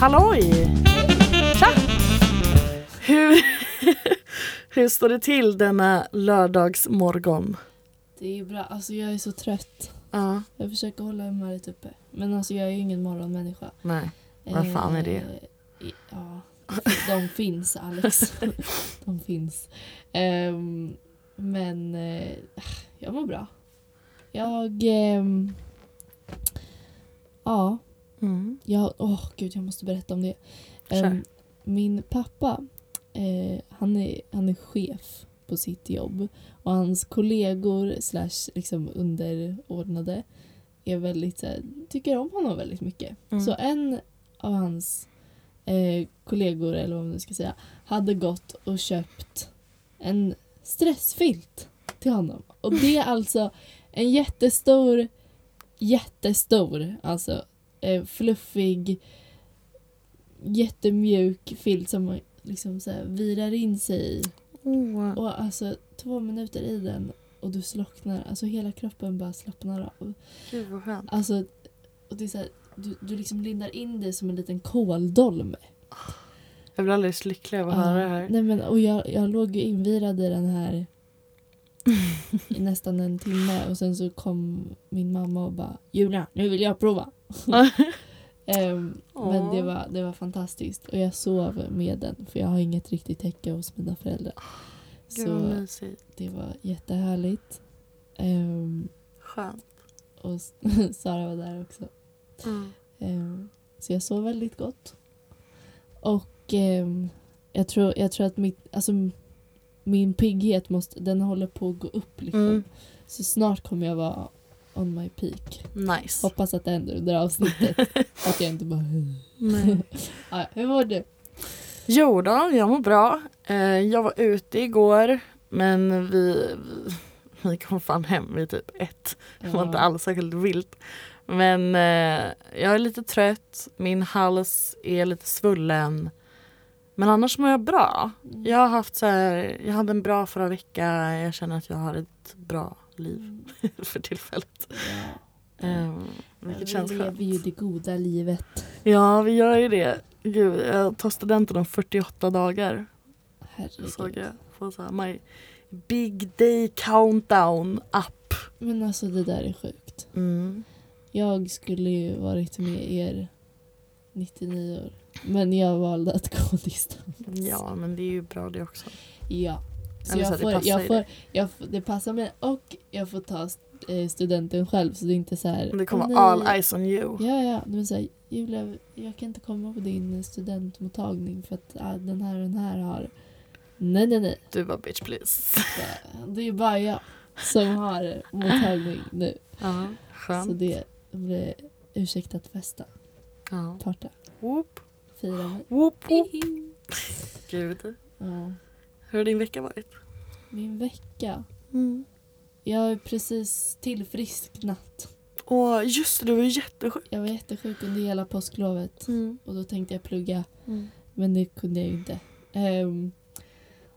Halloj! Tja! Hur, hur står det till denna lördagsmorgon? Det är bra. Alltså jag är så trött. Ja, Jag försöker hålla humöret uppe. Men alltså jag är ju ingen morgonmänniska. nej. Vad fan är det? Eh, Ja, de finns Alex. De finns. Ehm, men eh, jag mår bra. Jag... ehm, ja, Mm. jag... Åh gud, jag måste berätta om det. Ehm, min pappa, eh, han, är, han är chef på sitt jobb. Och hans kollegor slash liksom underordnade är väldigt, så här, tycker om honom väldigt mycket. Mm. Så en av hans eh, kollegor, eller vad man ska säga, hade gått och köpt en stressfilt till honom. Och det är alltså en jättestor, jättestor, alltså eh, fluffig, jättemjuk filt som man liksom så virar in sig i. Åh, Och alltså två minuter i den och du slocknar, alltså hela kroppen bara slappnar av. gud vad skönt. Alltså, och det är så här, du, du liksom lindar in dig som en liten kåldolme. Jag blir alldeles lycklig av att Ja, höra det här. Nej, men, och jag, jag låg ju invirad i den här i nästan en timme och sen så kom min mamma och bara Julia, nu vill jag prova. Ehm, men det var, det var fantastiskt och jag sov med den för jag har inget riktigt täcke hos mina föräldrar. Gud Så det var jättehärligt. Ehm, Skönt. och Sara var där också. Mm. Ehm, så jag sov väldigt gott. Och ehm, jag, tror, jag tror att mitt, alltså, min pigghet måste, den håller på att gå upp. Liksom. Mm. Så snart kommer jag vara on my peak. Nice. Hoppas att det händer under avsnittet. att jag inte bara... Nej. ja, hur mår du? Jo då, jag mår bra. Eh, jag var ute igår men vi, vi, kom fan hem vid typ ett. Det var inte alls särskilt vilt. Men eh, jag är lite trött, min hals är lite svullen. Men annars mår jag bra. Mm. Jag har haft så här, jag hade en bra förra vecka. Jag känner att jag har ett bra liv för tillfället. Ja. Eh, vilket vi känns lever skönt. ju det goda livet. Ja, vi gör ju det. Gud, jag tar studenten om 48 dagar. Herregud. Såg jag på så här, my big day countdown app. Men alltså det där är sjukt. Mm. Jag skulle ju varit med er 99 år. Men jag valde att gå distans. Ja, men det är ju bra det också. Ja. Så Eller så jag det får, passar jag får, jag får, det passar mig och jag får ta eh, studenten själv så det är inte så här. Det kommer "Åh, nej." all eyes on you. Ja, ja. Men så här, Julia, jag kan inte komma på din studentmottagning för att äh, den här och den här har... Nej, nej, nej. Du bara bitch please. Det är bara jag som har mottagning nu. Ja, Så skönt. det blir ursäkta att festa, Ja. parta, Whoop, fira mig. whoop, whoop. Gud. Ja. Hur har din vecka varit? Min vecka. Mm. Jag har precis tillfrisknat. Åh, just det, du var ju jättesjuk. Jag var jättesjuk under hela påsklovet Mm. och då tänkte jag plugga Mm. men det kunde jag ju inte. Ehm,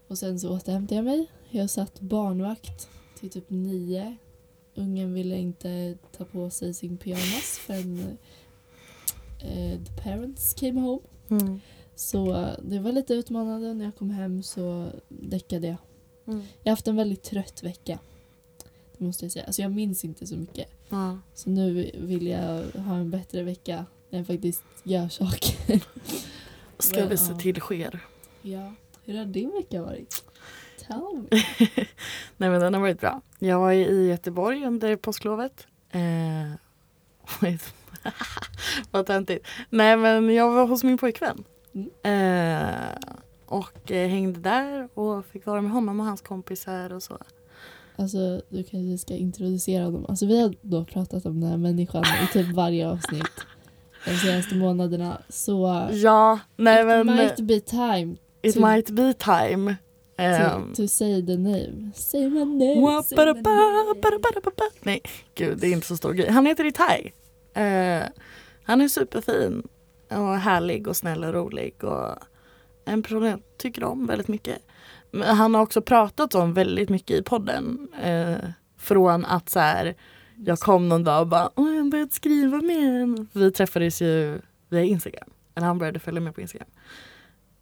och sen så återhämtade jag mig. Jag satt barnvakt till typ nio. Ungen ville inte ta på sig sin pyjamas förrän eh, the parents came home. Mm. Så eh, det var lite utmanande. När jag kom hem så däckade jag. Mm. Jag har haft en väldigt trött vecka. Det måste jag säga. Alltså jag minns inte så mycket. Ja. Så nu vill jag ha en bättre vecka när jag faktiskt gör saker. Ska vi se till sker. ja. Hur har din vecka varit? Tell me. Nej men den har varit bra. Jag var i Göteborg under påsklovet. Eh, Vad töntigt. Nej men jag var hos min pojkvän. Mm. Eh, och eh, hängde där och fick vara med honom och hans kompisar och så. Alltså du kanske ska introducera honom. Alltså vi har då pratat om den här människan i typ varje avsnitt de senaste månaderna. Så Ja, nej it men might be time it to- might be time. to, Ehm, to say the name. Say my name. Say my name. Nej, gud det är inte så stor grej. Han heter Itai. Eh, han är superfin och härlig och snäll och rolig och en person jag tycker om väldigt mycket. Men han har också pratat om väldigt mycket i podden. Eh, från att så här, jag kom någon dag och bara Åh, jag har börjat skriva med en. Vi träffades ju via Instagram. Eller han började följa mig på Instagram.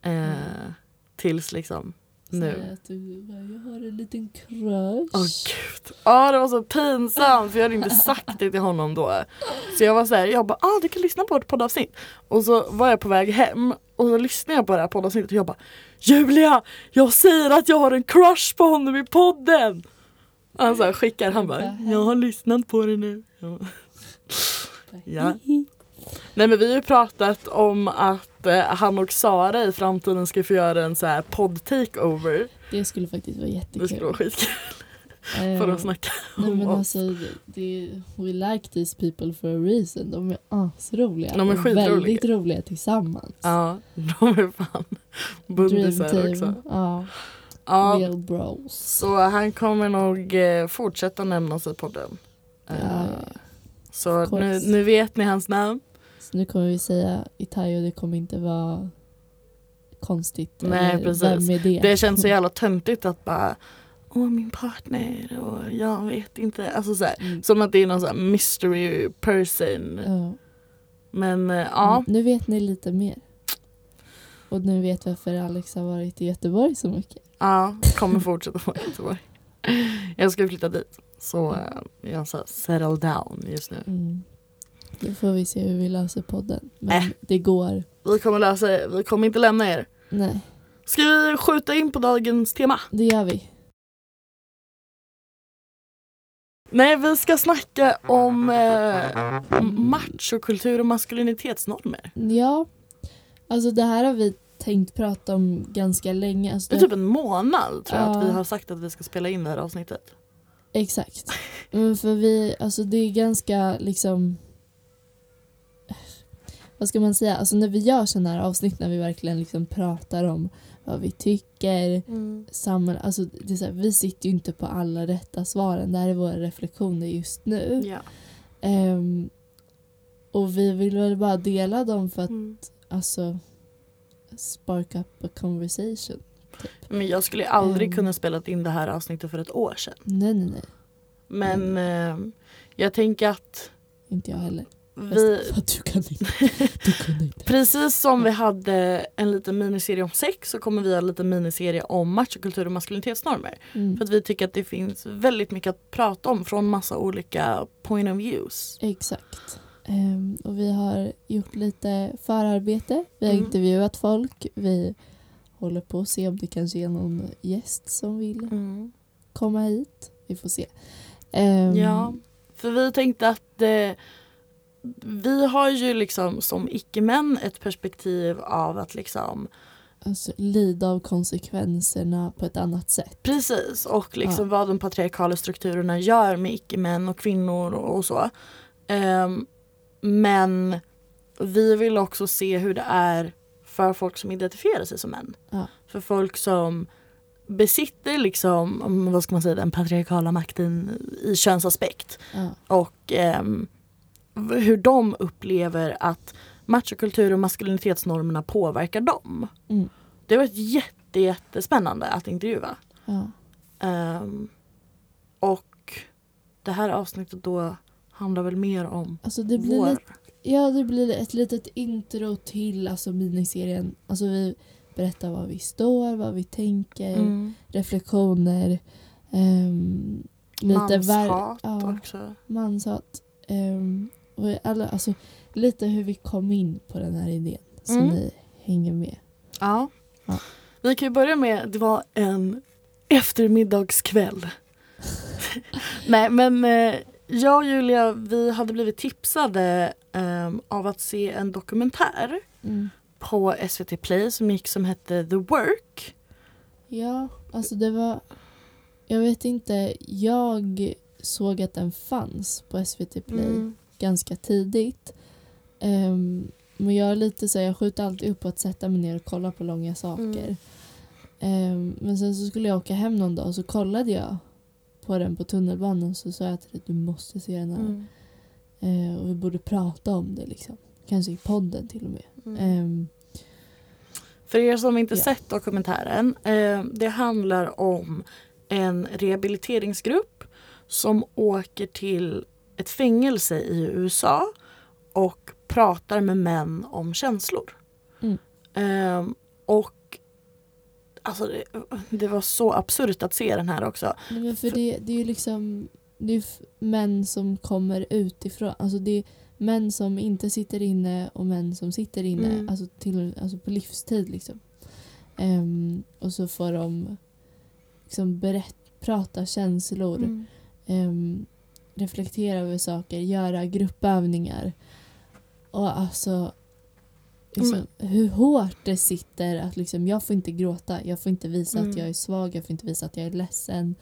Eh, Mm. Tills liksom nu. Säga att du bara, jag har en liten crush. Åh gud. Ja det var så pinsamt för jag hade inte sagt det till honom då. Så jag var så här, jag bara ah du kan lyssna på ett poddavsnitt. Och så var jag på väg hem och så lyssnade jag på det här poddavsnittet och jag bara Julia! Jag säger att jag har en crush på honom i podden! Han så här, skickar, han bara jag har lyssnat på det nu. Ja. Nej men vi har ju pratat om att eh, han och Sara i framtiden ska få göra en så här podd takeover. Det skulle faktiskt vara jättekul. Det skulle vara skitkul Eh, för att snacka Nej om men oss. alltså, det, we like these people for a reason. De är asroliga. De är skitroliga. väldigt roliga tillsammans. Ja, de är fan bundisar också. Ja, Ja, real bros. så han kommer nog eh, fortsätta nämnas i podden. Ja, ja. Så nu, nu vet ni hans namn. Så nu kommer vi säga Itayo, det kommer inte vara konstigt. Nej, precis. Det? Det känns så jävla töntigt att bara Åh min partner och jag vet inte. Alltså så här, Mm. som att det är någon sån här mystery person. Ja. Men eh, ja, Mm, Nu vet ni lite mer. Och nu vet varför Alex har varit i Göteborg så mycket. ja, kommer fortsätta vara i Göteborg. Jag ska flytta dit. Så eh, jag så här, settle down just nu. Mm. Då får vi se hur vi löser podden. Men Äh. det går. Vi kommer lösa det. Vi kommer inte lämna er. Nej, Ska vi skjuta in på dagens tema? det gör vi. Nej, vi ska snacka om eh, machokultur och maskulinitetsnormer. Ja, alltså det här har vi tänkt prata om ganska länge. Alltså Det är typ en månad tror jag att vi har sagt att vi ska spela in det här avsnittet. Exakt. Men för vi, alltså det är ganska liksom... Vad ska man säga? Alltså när vi gör sådana här avsnitt när vi verkligen liksom pratar om vad vi tycker, samhälle, alltså det är så här, vi sitter ju inte på alla rätta svaren. Det här är våra reflektioner just nu. Ja. Ehm, och vi vill väl bara dela dem för att Mm. alltså spark up a conversation. Men jag skulle aldrig Mm. kunna spela in det här avsnittet för ett år sedan. Nej, nej, nej. Men eh, jag tänker att Inte jag heller. Vi, du kan inte. Du kunde inte. precis som vi hade en liten miniserie om sex så kommer vi ha en liten miniserie om machokultur och maskulinitetsnormer. Mm. För att vi tycker att det finns väldigt mycket att prata om från massa olika point of views. Exakt. Ehm, och vi har gjort lite förarbete. Vi har Mm. intervjuat folk. Vi håller på att se om det kanske är någon gäst som vill Mm. komma hit. Vi får se. Ehm, Ja, för vi tänkte att eh, vi har ju liksom som icke-män ett perspektiv av att liksom Alltså lida av konsekvenserna på ett annat sätt. precis och liksom vad de patriarkala strukturerna gör med icke-män och kvinnor och, och så. Ehm, men vi vill också se hur det är för folk som identifierar sig som män. Ja. För folk som besitter liksom, vad ska man säga, den patriarkala makten i könsaspekt. Ja. och v- hur de upplever att machokultur och maskulinitetsnormerna påverkar dem. Mm. Det har varit jätte, jättespännande att intervjua. Ja. Ehm, och det här avsnittet då handlar väl mer om Alltså det blir, vår... lite, ja, det blir ett litet intro till alltså, miniserien. Alltså vi berättar var vi står, vad vi tänker, Mm. reflektioner. ehm, lite Manshat ja, också. manshat. ehm, och alla, alltså, lite hur vi kom in på den här idén. Så Mm. ni hänger med. Ja. Ja. Vi kan ju börja med, det var en eftermiddagskväll. Nej men eh, jag och Julia vi hade blivit tipsade ehm, av att se en dokumentär Mm. på SVT Play som gick som hette The Work. Ja, alltså det var... Jag vet inte, jag såg att den fanns på SVT Play Mm. Ganska tidigt. Ehm, men jag är lite så jag skjuter alltid upp på att sätta mig ner och kolla på långa saker. Mm. Ehm, men sen så skulle jag åka hem någon dag och så kollade jag på den på tunnelbanan så sa jag till dig du måste se den här. Mm. Ehm, och vi borde prata om det liksom. Kanske i podden till och med. Mm. Ehm, För er som inte Ja. sett dokumentären, eh, det handlar om en rehabiliteringsgrupp som åker till ett fängelse i USA och pratar med män om känslor. Mm. Ehm, och alltså det, det var så absurt att se den här också. Nej, men för det, det är ju liksom det är män som kommer utifrån. Alltså det är män som inte sitter inne och män som sitter inne. Mm. Alltså, till, alltså på livstid liksom. Ehm, och så får de liksom berätt, prata känslor. Mm. ehm, reflektera över saker, göra gruppövningar. Och alltså liksom, hur hårt det sitter att liksom, jag får inte gråta, jag får inte visa Mm. att jag är svag, jag får inte visa att jag är ledsen.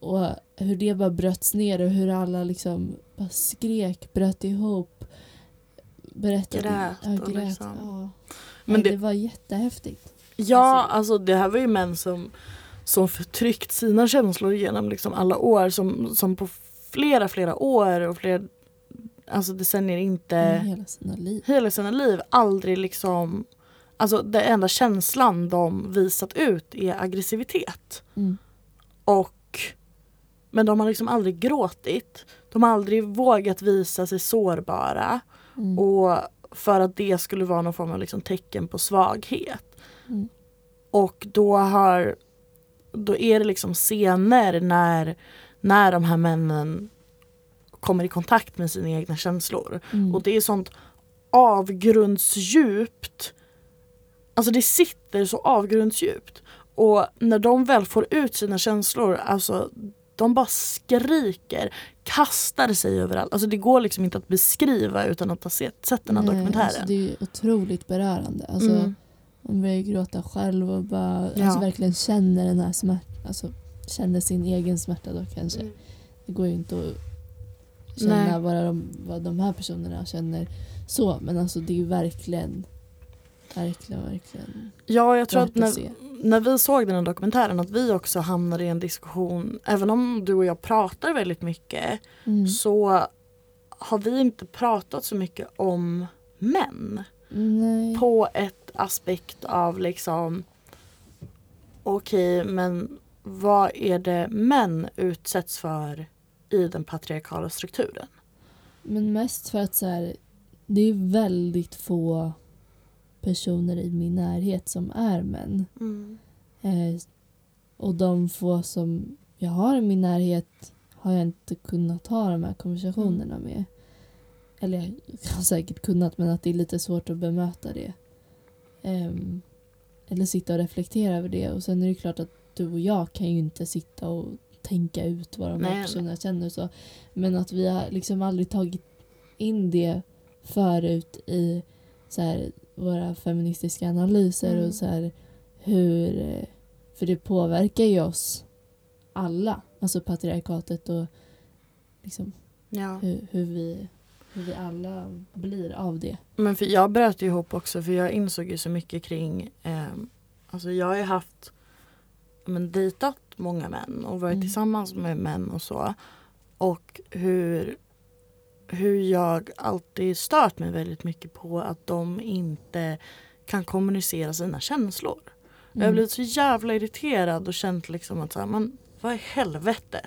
Och hur det bara bröts ner och hur alla liksom bara skrek, bröt ihop. Berättade. Grät ja, och grät. liksom. Ja. Men det- det... var jättehäftigt. Ja, Alltså- alltså det här var ju män som, som förtryckt sina känslor genom liksom alla år. Som, som på flera, flera år och flera alltså decennier inte Mm, hela sina liv. hela sina liv aldrig liksom Alltså den enda känslan de visat ut är aggressivitet. Mm. Och Men de har liksom aldrig gråtit. De har aldrig vågat visa sig sårbara. Mm. Och för att det skulle vara någon form av liksom tecken på svaghet. Mm. Och då har Då är det liksom scener när När de här männen Kommer i kontakt med sina egna känslor. Mm. Och det är sånt avgrundsdjupt. Alltså det sitter så avgrundsdjupt. Och när de väl får ut sina känslor, alltså de bara skriker, kastar sig överallt. Alltså det går liksom inte att beskriva utan att ha sett, sett den här Nej, dokumentären. Alltså det är otroligt berörande. Alltså, Mm. Man börjar gråta själv och bara Ja. alltså, verkligen känner den här smärtan. Alltså, känner sin egen smärta då kanske. Mm. Det går ju inte att känna Nej. vad de, vad de här personerna känner så. Men alltså det är ju verkligen, verkligen, verkligen Ja, jag tror att när, att se. när vi såg den här dokumentären att vi också hamnade i en diskussion, även om du och jag pratar väldigt mycket Mm. så har vi inte pratat så mycket om män. Nej. På ett aspekt av liksom okej men vad är det män utsätts för i den patriarkala strukturen? Men mest för att så här, det är väldigt få personer i min närhet som är män. Eh, och de få som jag har i min närhet har jag inte kunnat ha de här konversationerna med. Eller jag har säkert kunnat men att det är lite svårt att bemöta det. Ehm, eller sitta och reflektera över det. Och sen är det klart att du och jag kan ju inte sitta och tänka ut vad de här personerna känner så. Men att vi har liksom aldrig tagit in det förut i så här, våra feministiska analyser Mm. och så här hur... eh, För det påverkar ju oss alla. Alltså patriarkatet och liksom Ja. hur, hur, vi, hur vi alla blir av det. Men för jag bröt ihop också för jag insåg ju så mycket kring ehm, Alltså jag har ju haft men, dejtat många män och varit Mm. tillsammans med män och så. Och hur, hur jag alltid stört mig väldigt mycket på att de inte kan kommunicera sina känslor. Jag har Mm. blivit så jävla irriterad och känt liksom att så här, men vad i helvete.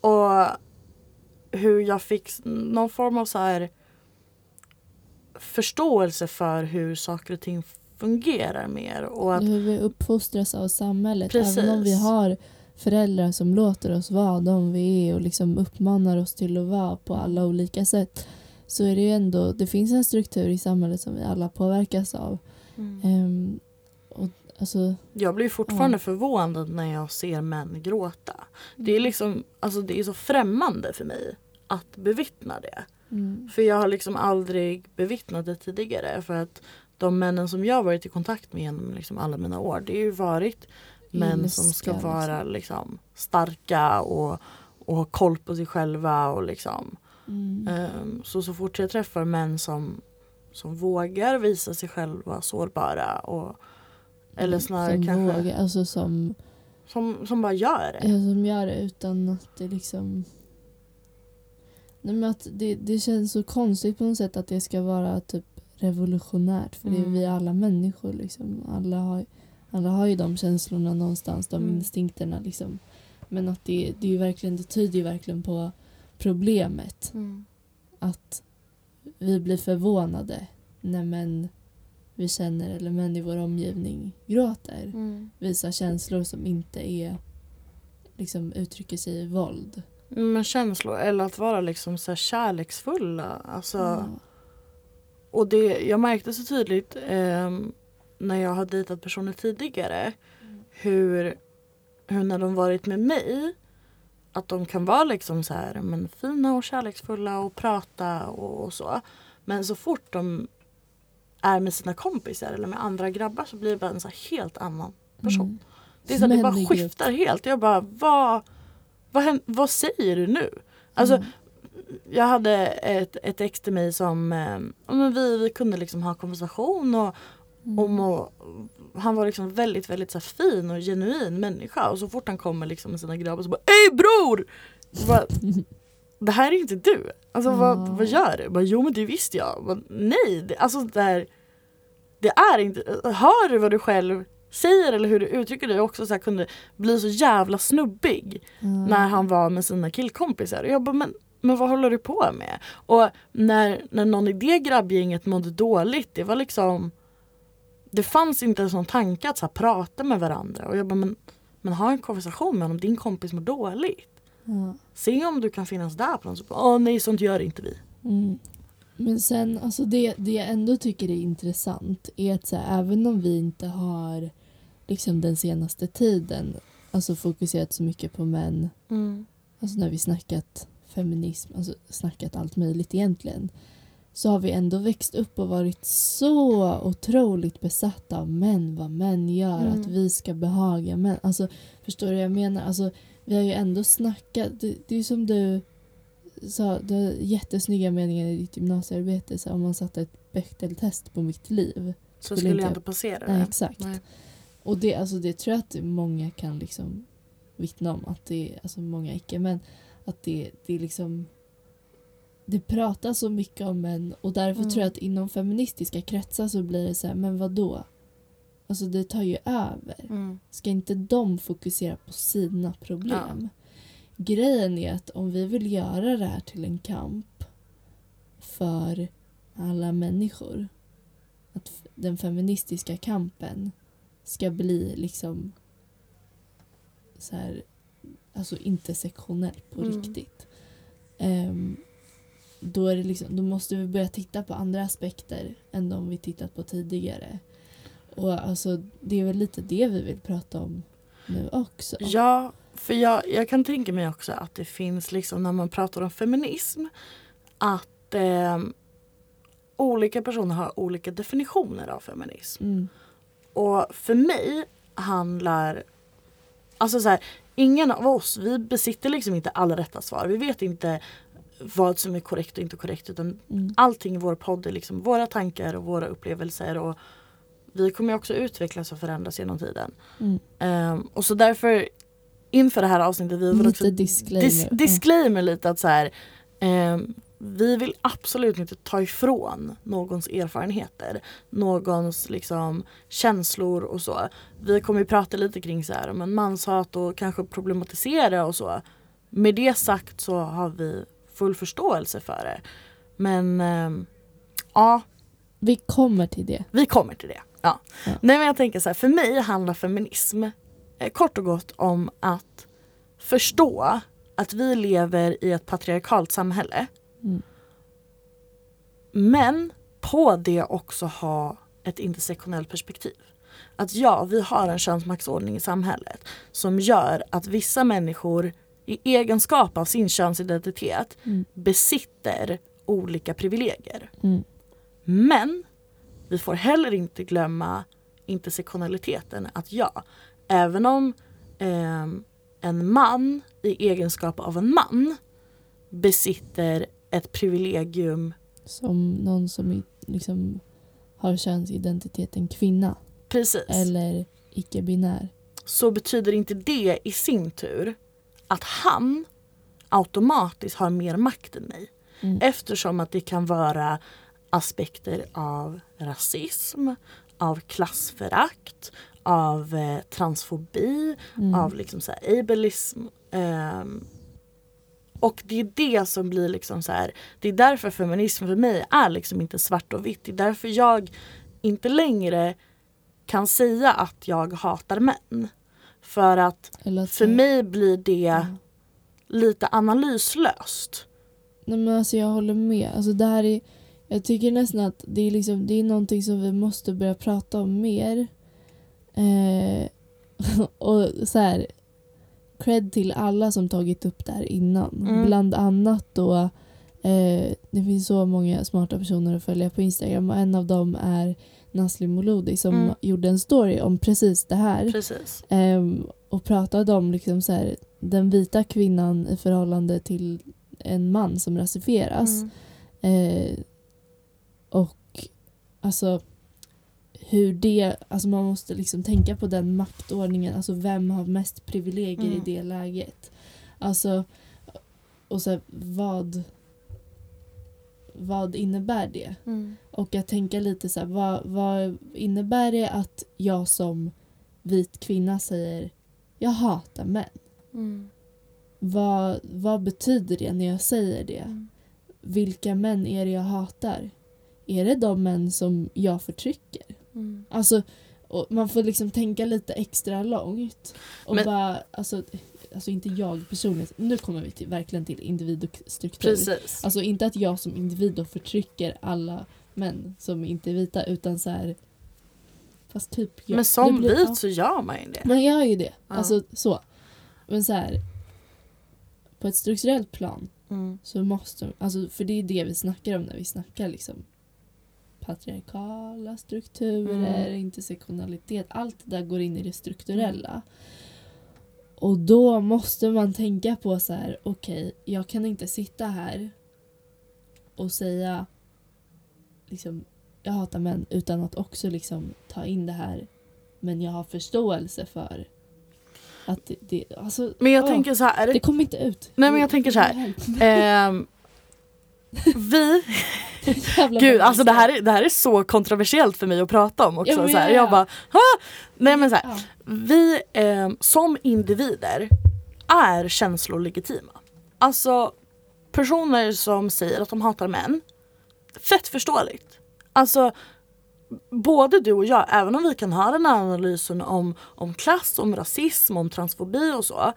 Och hur jag fick någon form av så här förståelse för hur saker och ting fungerar mer. Och att, Hur vi uppfostras av samhället. Precis. Även om vi har föräldrar som låter oss vara de vi är och liksom uppmanar oss till att vara på alla olika sätt. Så är det ju ändå, det finns en struktur i samhället som vi alla påverkas av. Ehm, och alltså, jag blir fortfarande Ja. förvånad när jag ser män gråta. Det Mm. är liksom, alltså det är så främmande för mig att bevittna det. mm, För jag har liksom aldrig bevittnat det tidigare. För att de männen som jag varit i kontakt med genom liksom alla mina år. Det har ju varit män som ska Ilska, vara liksom starka och, och ha koll på sig själva. Och liksom. mm, Ehm, så så fort jag träffar män som, som vågar visa sig själva sårbara. Och, eller snarare som kanske vågar, alltså som, som, som bara gör ja, det. som gör det utan att det liksom Nej, men att det, det känns så konstigt på något sätt att det ska vara typ revolutionärt för det är Mm. vi alla människor liksom. Alla har, alla har ju de känslorna någonstans, de Mm. instinkterna liksom. Men att det, det är verkligen, det tyder ju verkligen på problemet. Mm. Att vi blir förvånade när män vi känner eller män i vår omgivning gråter. Mm. Visar känslor som inte är liksom uttrycker sig i våld. Men känslor eller att vara liksom så kärleksfulla. Alltså, Ja. Och det, jag märkte så tydligt ehm, när jag har dejtat personer tidigare hur, hur när de varit med mig att de kan vara liksom så här, men fina och kärleksfulla och prata och, och så. Men så fort de är med sina kompisar eller med andra grabbar så blir det bara en så helt annan person. Mm. Det, är så, här, det bara skiftar helt. Jag bara, vad, vad, vad säger du nu? Alltså, Mm. Jag hade ett, ett ex till mig som eh, vi, vi kunde liksom ha konversation och, Mm. om och, han var liksom väldigt väldigt så fin och genuin människa och så fort han kommer liksom med sina grabbar så bara Ey bror! Bara, det här är inte du. Alltså vad, Ja. vad gör du? Bara, jo men det visste jag. Bara, Nej, det, alltså det här, det är inte, hör du vad du själv säger eller hur du uttrycker dig också så här, kunde bli så jävla snubbig Ja. när han var med sina killkompisar. Och jag bara, men, men vad håller du på med? Och när, när någon i det grabbgänget mådde dåligt, det var liksom Det fanns inte en sån tanke att så här, prata med varandra. Och jag bara, men, men ha en konversation med honom, din kompis mår dåligt. Ja. Se om du kan finnas där på något sätt. Åh nej, sånt gör inte vi. Mm. Men sen, alltså det, det jag ändå tycker är intressant är att så här, även om vi inte har liksom den senaste tiden alltså fokuserat så mycket på män, alltså när vi snackat feminism, alltså snackat allt möjligt egentligen, så har vi ändå växt upp och varit så otroligt besatta av män, vad män gör, Mm. att vi ska behaga män. Alltså, förstår du vad jag menar? Alltså, vi har ju ändå snackat, det, det är som du sa, du har jättesnygga meningar i ditt gymnasiearbete, så om man satte ett Bechdel-test på mitt liv. Så Skulle jag inte passera Nej, det. exakt. Nej. Och det, alltså, det tror jag att många kan liksom vittna om, att det, alltså många icke, men att det, det liksom det pratas så mycket om män och därför Mm. tror jag att inom feministiska kretsar så blir det så här, men vad då? Alltså det tar ju över. Mm. Ska inte de fokusera på sina problem? Grejen är att om vi vill göra det här till en kamp för alla människor, att den feministiska kampen ska bli liksom så här, alltså intersektionell på Mm. riktigt. Ehm, då, är det liksom, då måste vi börja titta på andra aspekter än de vi tittat på tidigare. Och alltså, det är väl lite det vi vill prata om nu också. Ja, för jag, jag kan tänka mig också att det finns liksom när man pratar om feminism att eh, olika personer har olika definitioner av feminism. Mm. Och för mig handlar, alltså så här, ingen av oss, vi besitter liksom inte alla rätta svar. Vi vet inte vad som är korrekt och inte korrekt utan Mm. allting i vår podd är liksom våra tankar och våra upplevelser och vi kommer också utvecklas och förändras genom tiden. Mm. Ehm, och så därför inför det här avsnittet vi vill också Lite disclaimer. dis- disclaimer lite att så här, ehm, vi vill absolut inte ta ifrån någons erfarenheter, någons liksom känslor och så. Vi kommer ju prata lite kring så här, men manshat och kanske problematisera och så. Med det sagt så har vi full förståelse för det. Men ehm, ja, Vi kommer till det. vi kommer till det. Ja. Ja. Nej men jag tänker så här, för mig handlar feminism eh, kort och gott om att förstå att vi lever i ett patriarkalt samhälle. Mm. Men på det också ha ett intersektionellt perspektiv. Att ja, vi har en könsmaktsordning i samhället som gör att vissa människor i egenskap av sin könsidentitet Mm. besitter olika privilegier. Mm. Men vi får heller inte glömma intersektionaliteten. Att ja, även om ehm, en man i egenskap av en man besitter ett privilegium Som någon som liksom har könsidentiteten kvinna precis. eller icke-binär. så betyder inte det i sin tur att han automatiskt har mer makt än mig. Mm. Eftersom att det kan vara aspekter av rasism, av klassförakt, av eh, transfobi, Mm. av liksom så ableism. ehm, och det är det som blir liksom så här, det är därför feminism för mig är liksom inte svart och vitt. Det är därför jag inte längre kan säga att jag hatar män. För att för mig blir det lite analyslöst. Nej men alltså jag håller med. Alltså det här är, jag tycker nästan att det är, liksom, det är någonting som vi måste börja prata om mer. Eh, och så här, cred till alla som tagit upp det här innan. Mm. Bland annat då, eh, det finns så många smarta personer att följa på Instagram och en av dem är Nasli Molodi som Mm. gjorde en story om precis det här. Precis. Ehm, och pratade om liksom så här, den vita kvinnan i förhållande till en man som rasifieras. Mm. Eh, och alltså hur det, alltså man måste liksom tänka på den maktordningen, alltså vem har mest privilegier Mm. i det läget. Alltså, och så här, vad vad innebär det? Mm. Och att tänka lite så här, vad, vad innebär det att jag som vit kvinna säger jag hatar män? Mm. Vad, vad betyder det när jag säger det? Mm. Vilka män är det jag hatar? Är det de män som jag förtrycker? Mm. Alltså, man får liksom tänka lite extra långt. Och Men- bara, alltså, alltså inte jag personligen, nu kommer vi till, verkligen till individ och struktur. Precis. Alltså inte att jag som individ då förtrycker alla män som inte är vita utan så här. Fast typ jag. Men som blir- vit ja. så gör man ju det. Man gör ju det. Ja. Alltså så. Men så här. På ett strukturellt plan Mm. så måste, alltså för det är det vi snackar om när vi snackar liksom patriarkala strukturer, Mm. intersektionalitet, allt det där går in i det strukturella. Och då måste man tänka på så här, okej, jag kan inte sitta här och säga liksom, jag hatar män utan att också liksom ta in det här men jag har förståelse för att det, det alltså, Men jag åh, tänker så här. det kommer inte ut. Nej, men jag tänker så här. ehm, vi, gud alltså det här, det här är så kontroversiellt för mig att prata om också. Ja, så här. ja, ja. Jag bara, ha! Nej men så här, vi ehm, som individer är känslolegitima. Alltså personer som säger att de hatar män, fett förståeligt. Alltså både du och jag, även om vi kan ha den här analysen om, om klass, om rasism, om transfobi och så.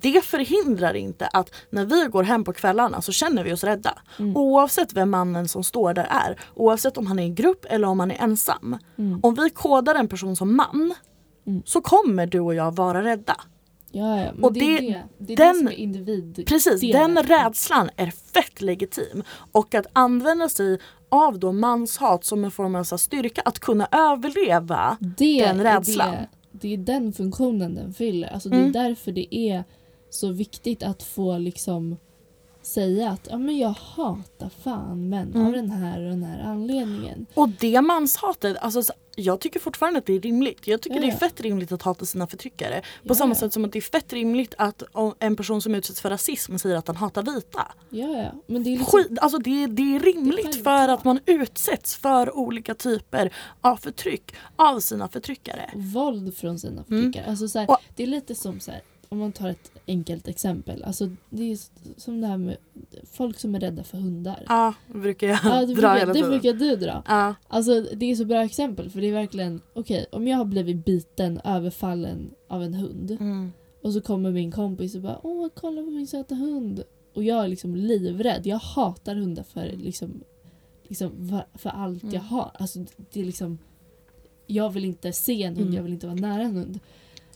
Det förhindrar inte att när vi går hem på kvällarna så känner vi oss rädda. Mm. Oavsett vem mannen som står där är. Oavsett om han är i grupp eller om han är ensam. Mm. Om vi kodar en person som man Mm. så kommer du och jag vara rädda. Ja, ja. Och det, det- är det. Det är den- det som är individ. Precis, den är- rädslan är fett legitim. Och att använda sig av då manshat som en form av så styrka att kunna överleva. den är rädslan. Det, det är den funktionen den fyller. Alltså, Mm. Det är därför det är så viktigt att få liksom säga att ja, men jag hatar fan män Mm. av den här och den här anledningen. Och det manshatet, alltså, så- jag tycker fortfarande att det är rimligt. Jag tycker Ja, det är ja. fett rimligt att hata sina förtryckare. På Ja, samma ja. sätt som att det är fett rimligt att en person som utsätts för rasism säger att han hatar vita. Ja, ja. Men det är liksom, Skit, alltså det, det är rimligt Det är för att man utsätts för olika typer av förtryck av sina förtryckare. våld från sina förtryckare. Alltså, så här, Mm. Och- det är lite som så här, om man tar ett enkelt exempel. Alltså, det är som det här med folk som är rädda för hundar. Ja, det brukar jag Ja, det, dra brukar, hela det tiden. brukar du dra. Ja. Alltså det är så bra exempel för det är verkligen okej om jag har blivit biten, överfallen av en hund Mm. och så kommer min kompis och bara åh kolla på min söta hund och jag är liksom livrädd. Jag hatar hundar för liksom, liksom för allt Mm. jag har. Alltså det är liksom jag vill inte se en hund, Mm. jag vill inte vara nära en hund.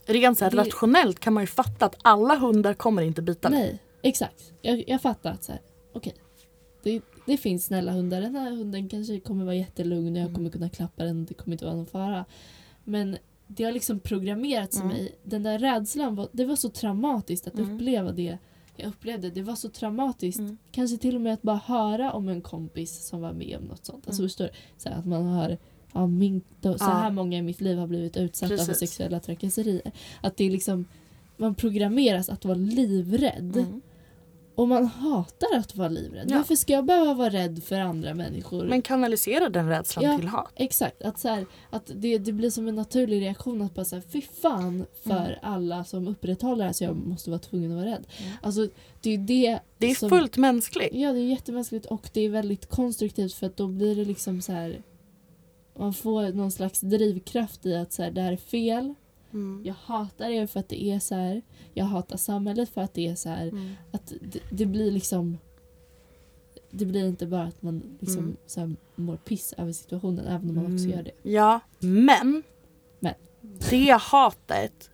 Rent så här, Det- rationellt kan man ju fatta att alla hundar kommer inte bita mig. Nej, exakt. Jag, jag fattar att så här, okej. Det, det finns snälla hundar. Den här hunden kanske kommer vara jättelugn och jag Mm. kommer kunna klappa den. Det kommer inte vara någon fara. Men det har liksom programmerats i Mm. mig. Den där rädslan, var, det var så traumatiskt att Mm. uppleva det jag upplevde. Det var så traumatiskt. Mm. Kanske till och med att bara höra om en kompis som var med om något sånt. Alltså Mm. förstår? Så här, att man hör ja, min, då, så Ja. här många i mitt liv har blivit utsatta för Precis. sexuella trakasserier. Att det är liksom man programmeras att vara livrädd. Mm. Och man hatar att vara livrädd. Ja. Varför ska jag behöva vara rädd för andra människor? Men kanalisera den rädslan Ja. till hat. Exakt, att, så här, att det, det blir som en naturlig reaktion att bara säga fy fan för Mm. alla som upprätthåller det här så jag måste vara tvungen att vara rädd. Mm. Alltså det är det Det är som, fullt mänskligt. Ja det är jättemänskligt och det är väldigt konstruktivt för att då blir det liksom så här man får någon slags drivkraft i att så här, det här är fel. Mm. Jag hatar er för att det är så här. Jag hatar samhället för att det är så här. Mm. Att det, det blir liksom... Det blir inte bara att man liksom Mm. så här, mår piss över situationen även om man också Mm. gör det. Ja, men, Men. det hatet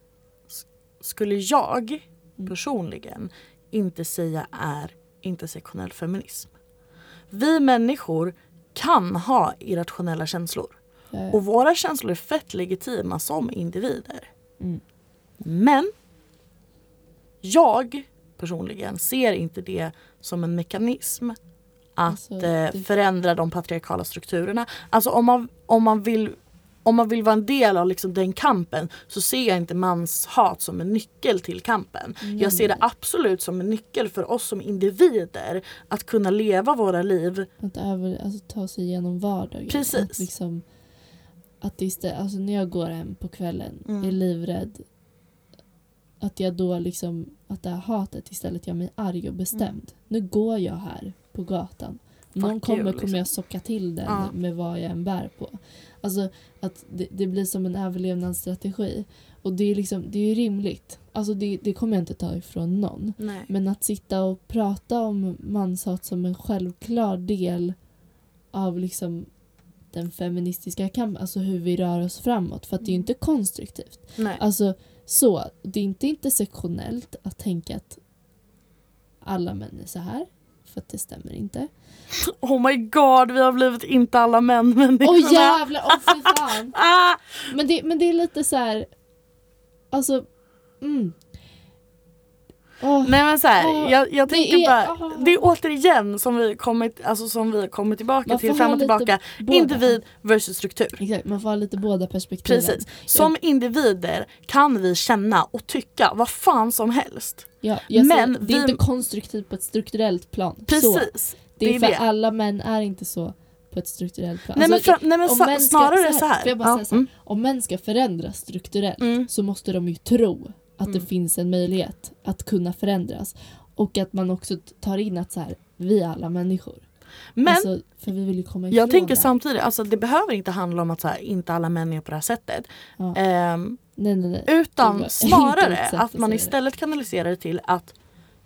skulle jag Mm. personligen inte säga är intersektionell feminism. Vi människor kan ha irrationella känslor Ja, och våra känslor är fett legitima som individer. Mm. Men jag personligen ser inte det som en mekanism att Alltså, eh, det- förändra de patriarkala strukturerna. Alltså om man, om man, vill, om man vill vara en del av liksom den kampen så ser jag inte manshat som en nyckel till kampen. Nej, Jag ser det absolut som en nyckel för oss som individer att kunna leva våra liv. Att över, alltså, ta sig igenom vardagen. Precis. Att liksom, att istället, alltså när jag går hem på kvällen Mm. är livrädd att jag då liksom, att det här hatet istället gör mig arg och bestämd. Nu går jag här på gatan. Någon you, kommer, liksom. kommer jag socka till den Ja. med vad jag än bär på. Alltså att det, det blir som en överlevnadsstrategi. Och det är liksom, det är ju rimligt. Alltså det, det kommer jag inte ta ifrån någon. Nej. Men att sitta och prata om manshat som en självklar del av liksom den feministiska kampen, alltså hur vi rör oss framåt. För att det är ju inte konstruktivt. Nej. Alltså så, det är inte intersektionellt att tänka att alla män är så här. För att det stämmer inte. Oh my god, vi har blivit inte alla män människorna. Åh jävlar, åh fy fan! ah! Men det, men det är lite så här. Alltså, mm. Åh, Nej men så här, Ja, jag, jag det tänker är- bara, ah. det är återigen som vi kommit, alltså som vi kommer tillbaka Man till fram och tillbaka. båda. Individ versus struktur. Exakt, man får ha lite båda perspektiven. Precis. Som individer kan vi känna och tycka vad fan som helst. Ja, jag Men säger, det är vi- inte konstruktivt på ett strukturellt plan. Så, Precis. det är, det är för det. alla män är inte så på ett strukturellt plan. nej men, Alltså, nej, men män ska- snarare så så här, här. jag bara Ja, säga så här? mm, Om män ska förändras strukturellt mm, så måste de ju tro att det Mm. finns en möjlighet att kunna förändras. Och att man också tar in att så här, vi är alla människor. Men alltså, för vi vill ju komma jag tänker det. samtidigt, alltså, det behöver inte handla om att så här, inte alla män är på det här sättet. Ja. Ehm, Nej, nej, nej. Utan Det var snarare att man istället kanaliserar det till att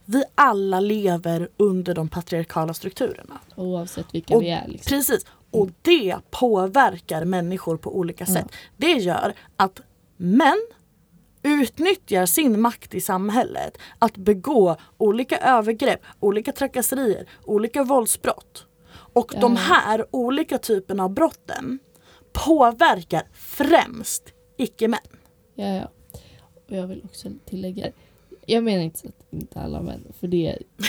vi alla lever under de patriarkala strukturerna. Oavsett vilka Och vi är. Liksom. Precis. Och det påverkar människor på olika Ja. sätt. Det gör att män utnyttjar sin makt i samhället att begå olika övergrepp, olika trakasserier, olika våldsbrott. Och de här olika typerna av brotten påverkar främst icke-män. Ja, ja. Och jag vill också tillägga, jag menar inte att inte alla män, för det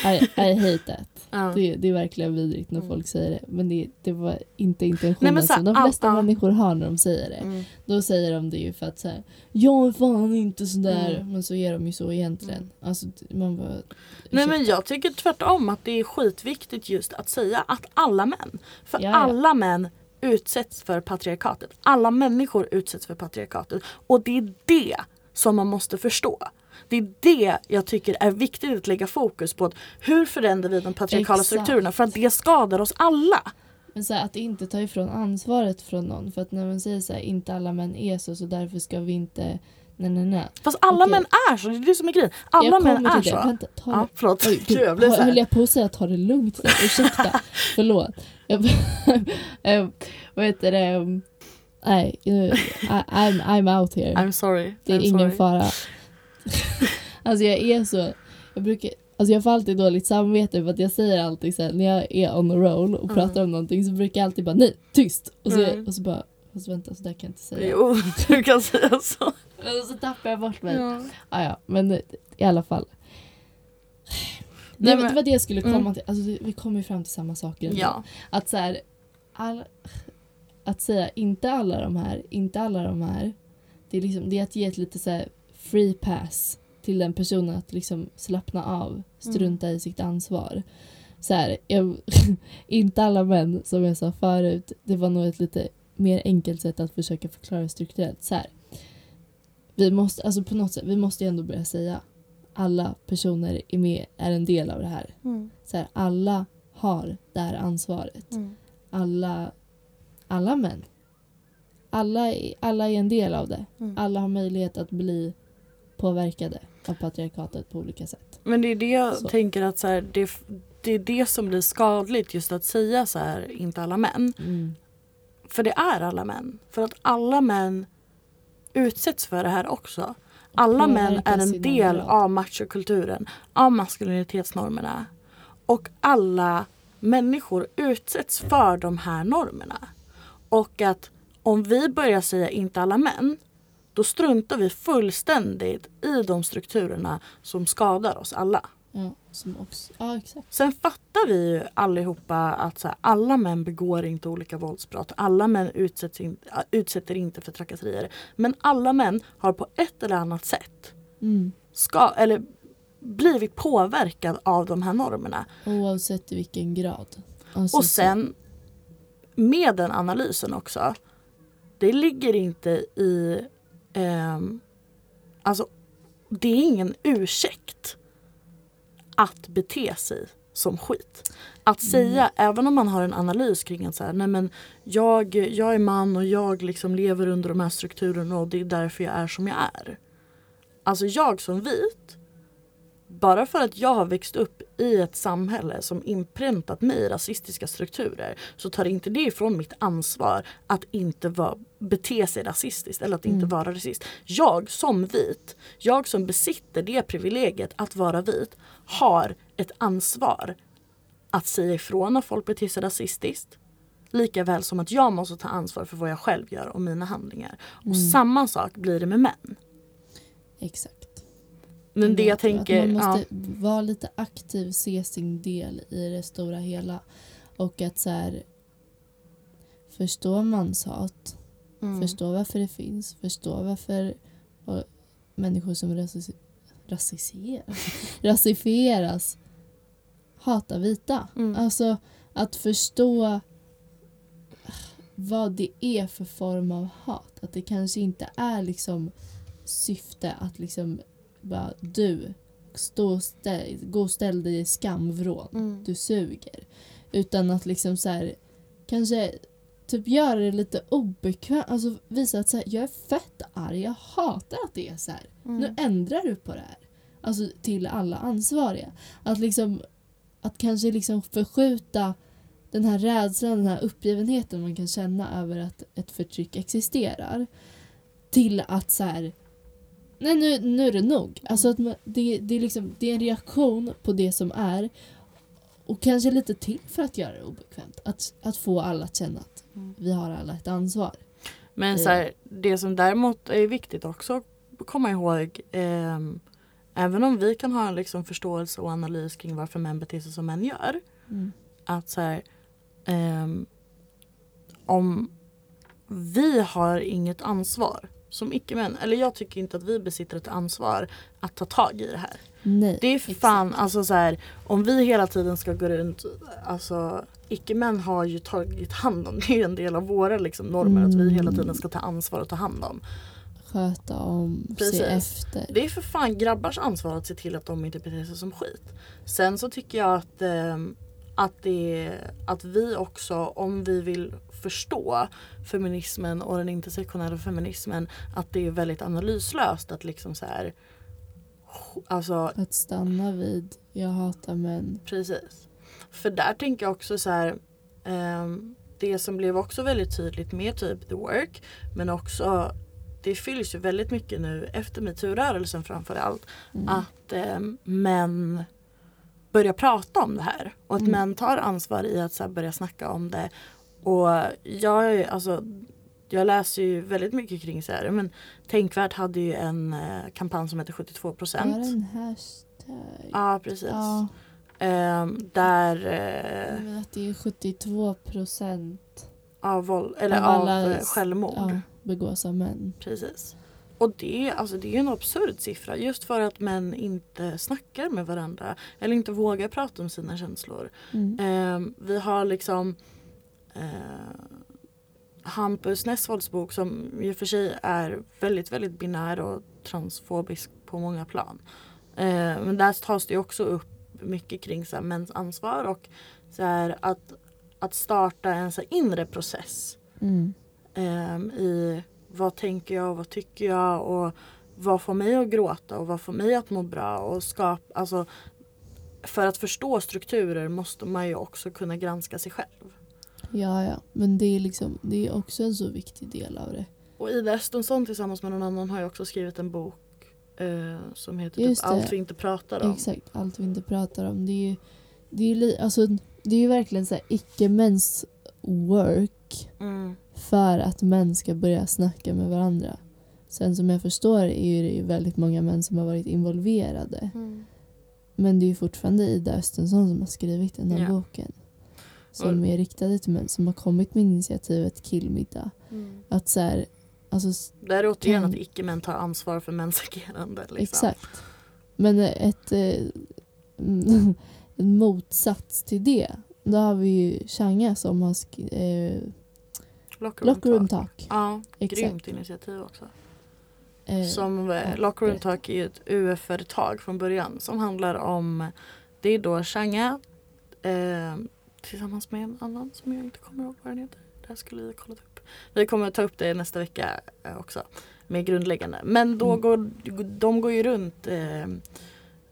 I, I hate that. Det, det är verkligen vidrigt när Mm. folk säger det. Men det, det var inte intentionen Nej, så som de ja, flesta ja. människor har när de säger det. Mm. Då säger de det ju för att säga jag är fan inte sådär. Mm. Men så är de ju så egentligen. Mm. Alltså man bara... Nej men jag tycker tvärtom att det är skitviktigt just att säga att alla män. För Ja, ja. alla män utsätts för patriarkatet. Alla människor utsätts för patriarkatet. Och det är det som man måste förstå. Det är det jag tycker är viktigt att lägga fokus på. Hur förändrar vi de patriarkala Exakt. strukturerna? För att det skadar oss alla. Men så här, att inte ta ifrån ansvaret från någon. För att när man säger så här, inte alla män är så så därför ska vi inte... Nej nej nej. Fast alla Okej. män är så. Det är det som är grejen. Alla män är det. så. Vänta, ta Ja, förlåt. Oj, Gud, jag så höll jag på att säga ta det lugnt? Ursäkta. Förlåt. Jag, eh, vad heter det? Nej, I'm, I'm out here. I'm sorry. Det är I'm ingen sorry. fara. alltså jag är så... Jag brukar... Alltså jag får alltid dåligt samvete för att jag säger alltid så här, när jag är on a roll och Mm. pratar om någonting så brukar jag alltid bara nej, tyst! Och så, Mm. och så bara, fast vänta så där kan jag inte säga. Jo, du kan säga så. Och så tappar jag bort mig. Ja. Ah, ja, men i alla fall. Nej, men- det var det jag skulle komma Mm. till. Alltså, vi kommer ju fram till samma saker. ja. Att så här, all, att säga inte alla de här, inte alla de här. Det är, liksom, det är att ge ett lite så här free pass till den personen att liksom slappna av, strunta i sitt ansvar. Så här, jag, inte alla män som jag sa förut, det var nog ett lite mer enkelt sätt att försöka förklara strukturellt. Så här, vi måste, alltså på något sätt, vi måste ju ändå börja säga alla personer är med, är en del av det här. Mm. Så här, alla har det här ansvaret. Mm. Alla, alla män alla, är- alla är en del av det. Mm. Alla har möjlighet att bli påverkade av patriarkatet på olika sätt. Men det är det jag Så. tänker att så här, det, det är det som blir skadligt just att säga så här, inte alla män. Mm. För det är alla män. För att alla män utsätts för det här också. Alla män är en del av machokulturen, av maskulinitetsnormerna. Och alla människor utsätts för de här normerna. Och att om vi börjar säga inte alla män, då struntar vi fullständigt i de strukturerna som skadar oss alla. Ja, som också, ja exakt. Sen fattar vi ju allihopa att så här, alla män begår inte olika våldsbrott. Alla män utsätts in, utsätter inte för trakasserier. Men alla män har på ett eller annat sätt Mm. ska, eller blivit påverkad av de här normerna. Oavsett i vilken grad. Alltså, Och sen med den analysen också. Det ligger inte i... ehm, alltså, det är ingen ursäkt att bete sig som skit. Att säga, även om man har en analys kring att så här, nej men jag, jag är man och jag liksom lever under de här strukturerna och det är därför jag är som jag är. Alltså jag som vit, bara för att jag har växt upp i ett samhälle som inpräntat mig i rasistiska strukturer så tar inte det ifrån mitt ansvar att inte vara, bete sig rasistiskt eller att inte Mm. vara rasist. Jag som vit, jag som besitter det privilegiet att vara vit har ett ansvar att säga ifrån när folk beter sig rasistiskt. Lika väl som att jag måste ta ansvar för vad jag själv gör och mina handlingar. Och Mm. samma sak blir det med män. Exakt. Men det jag att- att tänker, Man ja, måste vara lite aktiv, se sin del i det stora hela. Och att så här, förstå manshat, mm. förstå varför det finns, förstå varför och, människor som rasifieras hatar vita. Mm. Alltså att förstå vad det är för form av hat. Att det kanske inte är liksom syfte att liksom bara du, stå ställ, gå och ställ dig i skamvrån. Mm. Du suger. Utan att liksom så här, kanske typ göra det lite obekvämt. Alltså visa att så här, jag är fett arg, jag hatar att det är så här. Mm. Nu ändrar du på det här. Alltså till alla ansvariga. Att liksom att kanske liksom förskjuta den här rädslan, den här uppgivenheten man kan känna över att ett förtryck existerar till att så här nej nu, nu är det nog. Alltså att man, det, det, är liksom, det är en reaktion på det som är och kanske lite till för att göra det obekvämt. Att, att få alla att känna att Mm. vi har alla ett ansvar. Men så här, det som däremot är viktigt också att komma ihåg ehm, Även om vi kan ha en liksom förståelse och analys kring varför män beter sig som män gör. Mm. Att så här, ehm, om vi har inget ansvar som icke-män, eller jag tycker inte att vi besitter ett ansvar att ta tag i det här. Nej, Det är för exakt. fan, alltså så här, om vi hela tiden ska gå runt, alltså icke-män har ju tagit hand om, det är en del av våra liksom, normer att vi hela Mm. tiden ska ta ansvar och ta hand om. Sköta om, Precis. se efter. Det är för fan grabbars ansvar att se till att de inte beter sig som skit. Sen så tycker jag att, ehm, att, det, att vi också, om vi vill förstå feminismen och den intersektionella feminismen, att det är väldigt analyslöst att liksom så här Alltså Att stanna vid jag hatar män. Precis. För där tänker jag också så här. ehm, det som blev också väldigt tydligt med typ The Work men också det fylls ju väldigt mycket nu efter metoo-rörelsen framförallt Mm. att ehm, män börjar prata om det här och att Mm. män tar ansvar i att så börja snacka om det. Och jag, är- alltså, jag läser ju väldigt mycket kring så här, men Tänkvärt hade ju en eh, kampanj som heter 72 Var det procent. en hashtag? Ja precis. Ja, Ehm, där eh, men att det är 72 procent av, våld, eller Av av, alla eh, självmord. ja, begås av män. Precis. Och det, alltså, det är en absurd siffra just för att män inte snackar med varandra eller inte vågar prata om sina känslor. Mm. Ehm, vi har liksom eh, Hampus Nessvolds bok som i och för sig är väldigt, väldigt binär och transfobisk på många plan. Eh, men där tas det också upp mycket kring så här, mäns ansvar och så här, att, att starta en så inre process Mm. ehm, i vad tänker jag och vad tycker jag och vad får mig att gråta och vad får mig att må bra och skapa, alltså för att förstå strukturer måste man ju också kunna granska sig själv. Ja, ja. Men det är, liksom, det är också en så viktig del av det. Och Ida Östensson tillsammans med någon annan har ju också skrivit en bok eh, som heter typ. Allt vi inte pratar om. Exakt, allt vi inte pratar om. Det är ju, det är ju, li- alltså, det är ju verkligen så här icke-mäns work Mm. För att män ska börja snacka med varandra. Sen som jag förstår är det ju väldigt många män som har varit involverade. Mm. Men det är ju fortfarande Ida Östensson som har skrivit den här Ja. boken. Som Och- är riktade till män som har kommit med initiativet Killmiddag. Mm. Att så här, alltså Det är återigen Kan- att icke-män tar ansvar för mäns agerande. Liksom. exakt. Men ett, eh, en motsats till det. Då har vi ju Changa som har eh, Locker Locker Room Talk. Talk. Ja, Exakt. grymt initiativ också. Eh, Som eh, Locker Room. Talk är ju ett UF-företag från början som handlar om Det är då Changa eh, tillsammans med en annan som jag inte kommer ihåg vad den heter. Det här skulle vi kollat upp. Vi kommer ta upp det nästa vecka eh, också med grundläggande. Men då Mm. går de går ju runt eh,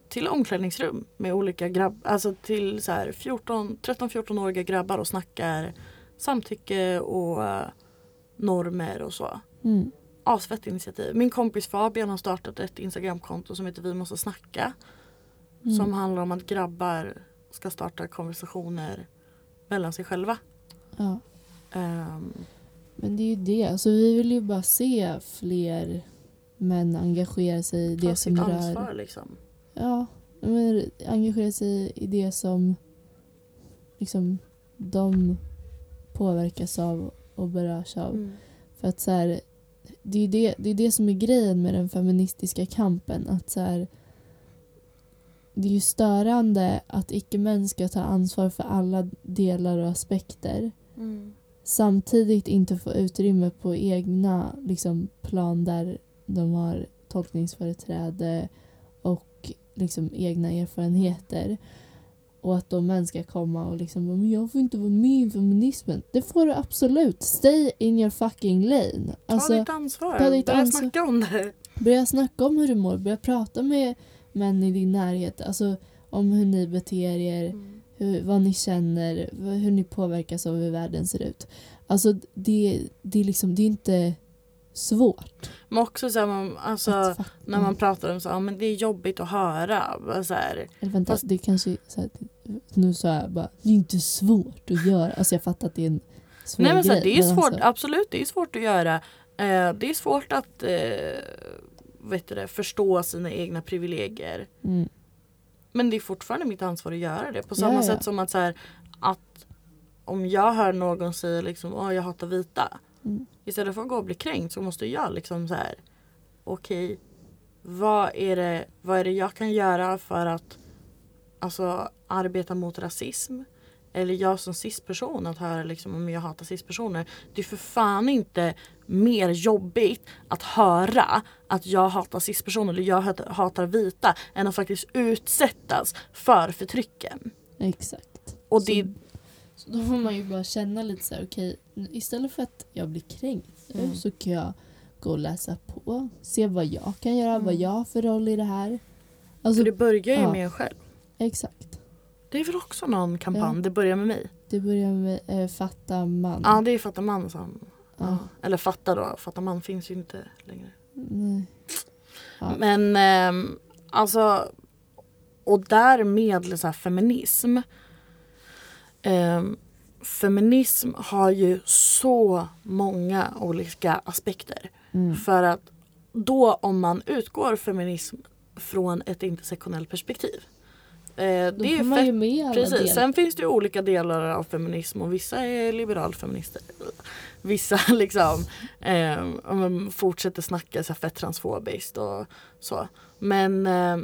till omklädningsrum med olika grabb, alltså till så här 14, 13-14-åriga grabbar och snackar samtycke och eh, normer och så. mm, Asfett initiativ. Min kompis Fabian har startat ett Instagramkonto som heter Vi måste snacka. mm. Som handlar om att grabbar ska starta konversationer mellan sig själva. ja. Ehm, Men det är ju det. Alltså, vi vill ju bara se fler män engagera sig i ta det som sitt rör... ansvar liksom. Ja, men engagera sig i det som liksom de påverkas av och berörs av. Mm. För att så här, det är det, det, är det som är grejen med den feministiska kampen. Att så här, det är ju störande att icke-män ska ta ansvar för alla delar och aspekter. Mm. Samtidigt inte få utrymme på egna liksom, plan där de har tolkningsföreträde och liksom, egna erfarenheter. Och att de män ska komma och liksom men jag får inte vara med i feminismen. Det får du absolut. Stay in your fucking lane. Ta Alltså, ditt ansvar. ta ditt Börja ansvar. snacka om det. börja snacka om hur du mår. Börja prata med män i din närhet. Alltså om hur ni beter er. Mm. hur, vad ni känner, hur ni påverkas av hur världen ser ut. Alltså det, det, är, liksom, det är inte svårt. Men också så här, man, alltså, när man pratar om så, ja, men det är jobbigt att höra. Så här, Eller vänta, fast- det kanske så här, nu sa jag bara, det är inte svårt att göra. Alltså jag fattar att det är en svår Nej men så här, grej. det är svårt, alltså, absolut det är svårt att göra. Eh, det är svårt att eh, vet du det, förstå sina egna privilegier. mm, Men det är fortfarande mitt ansvar att göra det. På Ja, samma ja. sätt som att, så här, att om jag hör någon säga liksom, Åh, jag hatar vita. mm, Istället för att gå och bli kränkt så måste jag liksom så här. Okej, vad, är det, vad är det jag kan göra för att alltså, arbeta mot rasism? Eller jag som cis-person att höra liksom om jag hatar cis-personer. Det är för fan inte mer jobbigt att höra att jag hatar cis-personer eller jag hat- hatar vita än att faktiskt utsättas för förtrycken. exakt. Och det, Så då får man ju bara känna lite så här, okej, istället för att jag blir kränkt Mm. så kan jag gå och läsa på, se vad jag kan göra, vad Mm. jag har för roll i det här. Alltså, för det börjar ju ja. med en själv. exakt. Det är väl också någon kampanj, Ja. det börjar med mig. Det börjar med eh, fatta man. Ja det är Fatta man som Ja. Eller Fatta då, Fatta man finns ju inte längre. Nej. Ja. Men ehm, alltså och därmed så här, feminism. Ehm, feminism har ju så många olika aspekter. Mm. För att då om man utgår feminism från ett intersektionellt perspektiv. Eh, Då det är fett ju med Precis, sen finns det ju olika delar av feminism och vissa är liberalfeminister. Vissa liksom eh, fortsätter snacka så fett transfobiskt och så. Men eh,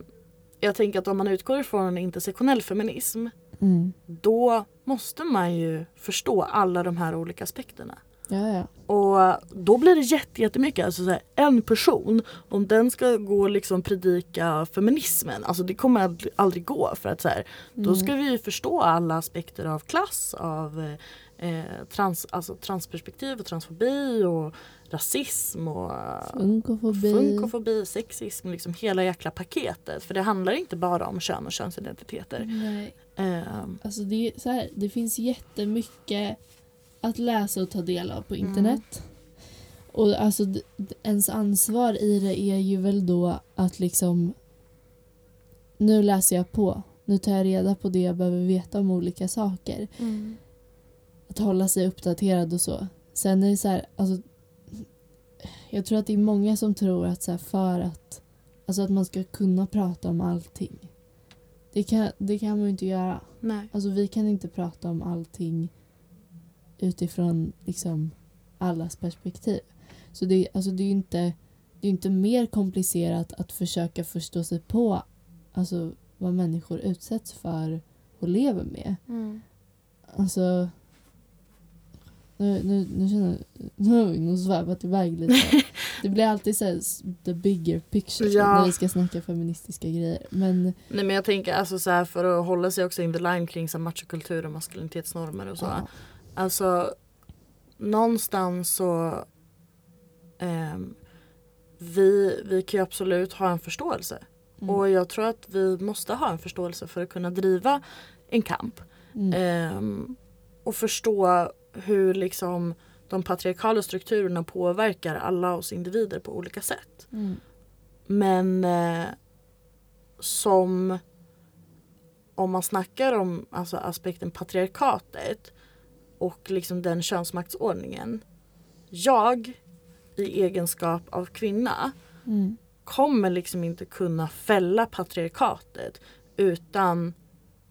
jag tänker att om man utgår ifrån intersektionell feminism Mm. då måste man ju förstå alla de här olika aspekterna. Ja, ja. Och då blir det jätte- jättemycket. Alltså så här, en person, om den ska gå och liksom predika feminismen, alltså det kommer aldrig, aldrig gå. För att så här, då ska vi ju förstå alla aspekter av klass, av eh, trans, alltså transperspektiv och transfobi och rasism och Funkofobi. funkofobi, sexism, liksom hela jäkla paketet. För det handlar inte bara om kön och könsidentiteter. Nej. Ehm, Alltså det, är så här, det finns jättemycket att läsa och ta del av på internet. Och alltså ens ansvar i det är ju väl då att liksom nu läser jag på. Nu tar jag reda på det jag behöver veta om olika saker. Att hålla sig uppdaterad och så. Sen är det så här, alltså jag tror att det är många som tror att så här, för att alltså att man ska kunna prata om allting. Det kan, det kan man ju inte göra. nej. Alltså vi kan inte prata om allting utifrån liksom allas perspektiv. Så det, alltså det är ju inte, det är inte mer komplicerat att försöka förstå sig på alltså, vad människor utsätts för och lever med. Alltså... Nu, nu, nu känner jag... Nu har vi nog svävat iväg lite. Det blir alltid så här, the bigger picture Ja. när vi ska snacka feministiska grejer. Men Nej men jag tänker alltså så här för att hålla sig också in the line kring så här machokultur och maskulinitetsnormer och så. ja, Alltså någonstans så ehm, vi, vi kan ju absolut ha en förståelse. mm, Och jag tror att vi måste ha en förståelse för att kunna driva en kamp. mm, Ehm, och förstå hur liksom de patriarkala strukturerna påverkar alla oss individer på olika sätt. mm, Men eh, som om man snackar om alltså, aspekten patriarkatet och liksom den könsmaktsordningen. Jag i egenskap av kvinna mm, kommer liksom inte kunna fälla patriarkatet utan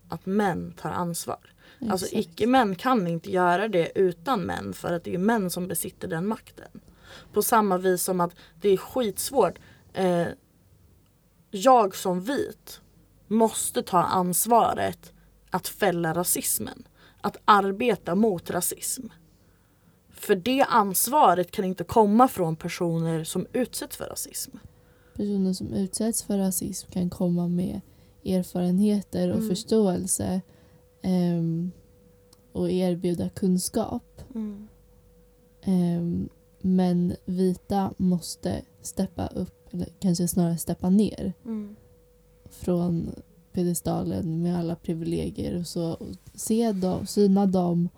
att män tar ansvar. Alltså exakt. icke-män kan inte göra det utan män för att det är män som besitter den makten. På samma vis som att det är skitsvårt. Eh, jag som vit måste ta ansvaret att fälla rasismen. Att arbeta mot rasism. För det ansvaret kan inte komma från personer som utsätts för rasism. Personer som utsätts för rasism kan komma med erfarenheter och Mm. förståelse ehm, och erbjuda kunskap. Ehm, men vita måste steppa upp, eller kanske snarare steppa ner från piedestalen med alla privilegier och så. Och se dem, syna dem,